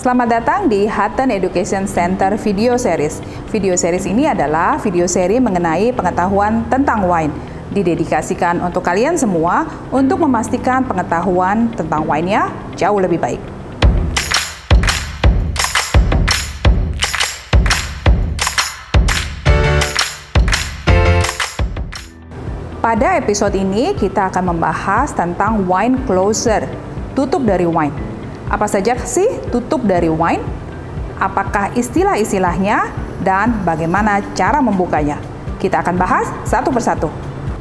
Selamat datang di Hutton Education Center Video Series. Video series ini adalah video seri mengenai pengetahuan tentang wine. Didedikasikan untuk kalian semua untuk memastikan pengetahuan tentang wine-nya jauh lebih baik. Pada episode ini kita akan membahas tentang wine closer, tutup dari wine. Apa saja sih tutup dari wine? Apakah istilah-istilahnya dan bagaimana cara membukanya? Kita akan bahas satu persatu.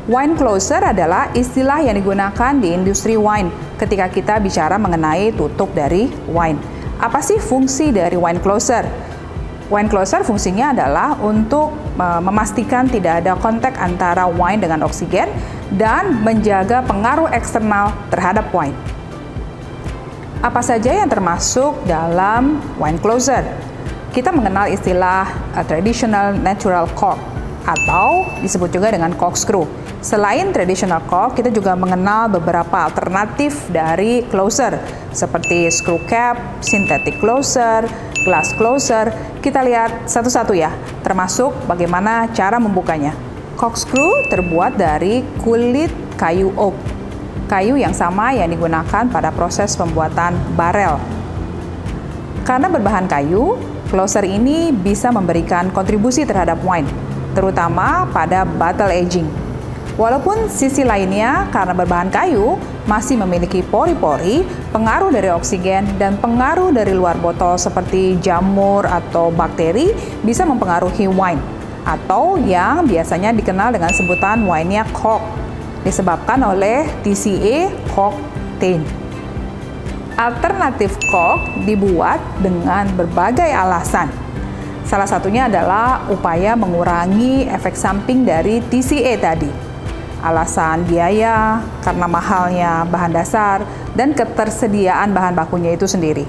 Wine closer adalah istilah yang digunakan di industri wine ketika kita bicara mengenai tutup dari wine. Apa sih fungsi dari wine closer? Wine closer fungsinya adalah untuk memastikan tidak ada kontak antara wine dengan oksigen dan menjaga pengaruh eksternal terhadap wine. Apa saja yang termasuk dalam wine closer? Kita mengenal istilah uh, traditional natural cork atau disebut juga dengan corkscrew. Selain traditional cork, kita juga mengenal beberapa alternatif dari closer seperti screw cap, synthetic closer, glass closer. Kita lihat satu-satu ya, termasuk bagaimana cara membukanya. Corkscrew terbuat dari kulit kayu oak kayu yang sama yang digunakan pada proses pembuatan barel. Karena berbahan kayu, closer ini bisa memberikan kontribusi terhadap wine, terutama pada bottle aging. Walaupun sisi lainnya, karena berbahan kayu, masih memiliki pori-pori, pengaruh dari oksigen, dan pengaruh dari luar botol seperti jamur atau bakteri bisa mempengaruhi wine, atau yang biasanya dikenal dengan sebutan wine-nya cork disebabkan oleh TCA 10. Alternatif cork dibuat dengan berbagai alasan. Salah satunya adalah upaya mengurangi efek samping dari TCA tadi. Alasan biaya, karena mahalnya bahan dasar, dan ketersediaan bahan bakunya itu sendiri.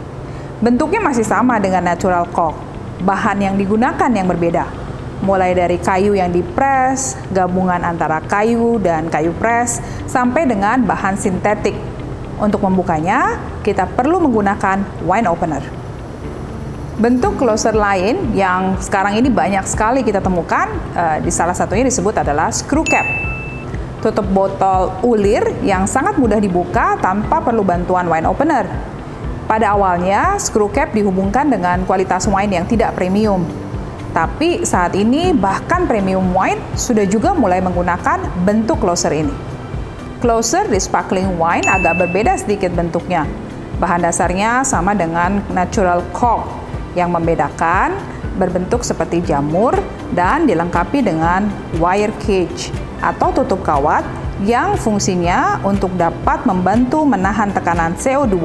Bentuknya masih sama dengan natural cork, bahan yang digunakan yang berbeda mulai dari kayu yang dipres, gabungan antara kayu dan kayu pres, sampai dengan bahan sintetik. Untuk membukanya, kita perlu menggunakan wine opener. Bentuk closer lain yang sekarang ini banyak sekali kita temukan, uh, di salah satunya disebut adalah screw cap. Tutup botol ulir yang sangat mudah dibuka tanpa perlu bantuan wine opener. Pada awalnya, screw cap dihubungkan dengan kualitas wine yang tidak premium, tapi saat ini bahkan premium wine sudah juga mulai menggunakan bentuk closer ini. Closer di sparkling wine agak berbeda sedikit bentuknya. Bahan dasarnya sama dengan natural cork yang membedakan berbentuk seperti jamur dan dilengkapi dengan wire cage atau tutup kawat yang fungsinya untuk dapat membantu menahan tekanan CO2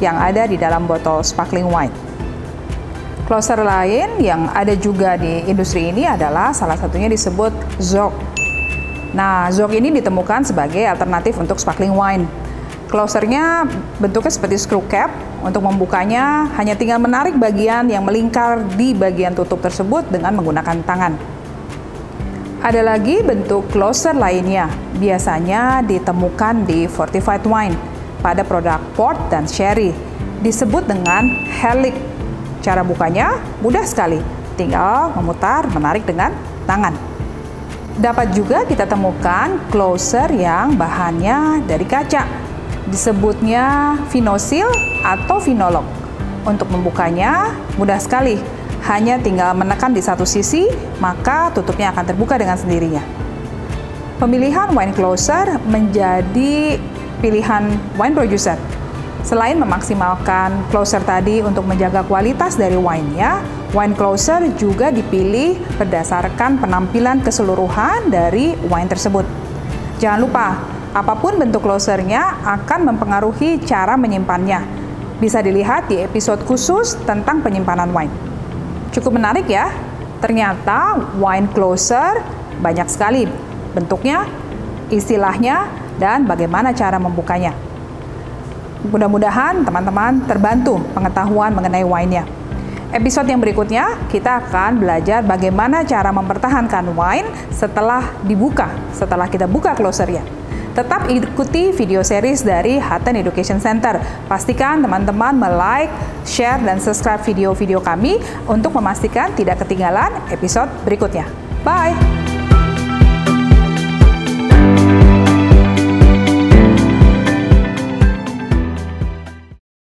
yang ada di dalam botol sparkling wine. Closer lain yang ada juga di industri ini adalah salah satunya disebut Zog. Nah, Zog ini ditemukan sebagai alternatif untuk sparkling wine. Closernya bentuknya seperti screw cap. Untuk membukanya hanya tinggal menarik bagian yang melingkar di bagian tutup tersebut dengan menggunakan tangan. Ada lagi bentuk closer lainnya, biasanya ditemukan di fortified wine pada produk port dan sherry. Disebut dengan helix Cara bukanya mudah sekali, tinggal memutar, menarik dengan tangan. Dapat juga kita temukan closer yang bahannya dari kaca. Disebutnya vinosil atau vinolog. Untuk membukanya mudah sekali, hanya tinggal menekan di satu sisi, maka tutupnya akan terbuka dengan sendirinya. Pemilihan wine closer menjadi pilihan wine producer Selain memaksimalkan closer tadi untuk menjaga kualitas dari wine-nya, wine closer juga dipilih berdasarkan penampilan keseluruhan dari wine tersebut. Jangan lupa, apa pun bentuk closernya akan mempengaruhi cara menyimpannya. Bisa dilihat di episode khusus tentang penyimpanan wine. Cukup menarik ya, ternyata wine closer banyak sekali bentuknya, istilahnya, dan bagaimana cara membukanya. Mudah-mudahan teman-teman terbantu pengetahuan mengenai wine-nya. Episode yang berikutnya kita akan belajar bagaimana cara mempertahankan wine setelah dibuka, setelah kita buka closernya. Tetap ikuti video series dari Hatten Education Center. Pastikan teman-teman like, share, dan subscribe video-video kami untuk memastikan tidak ketinggalan episode berikutnya. Bye!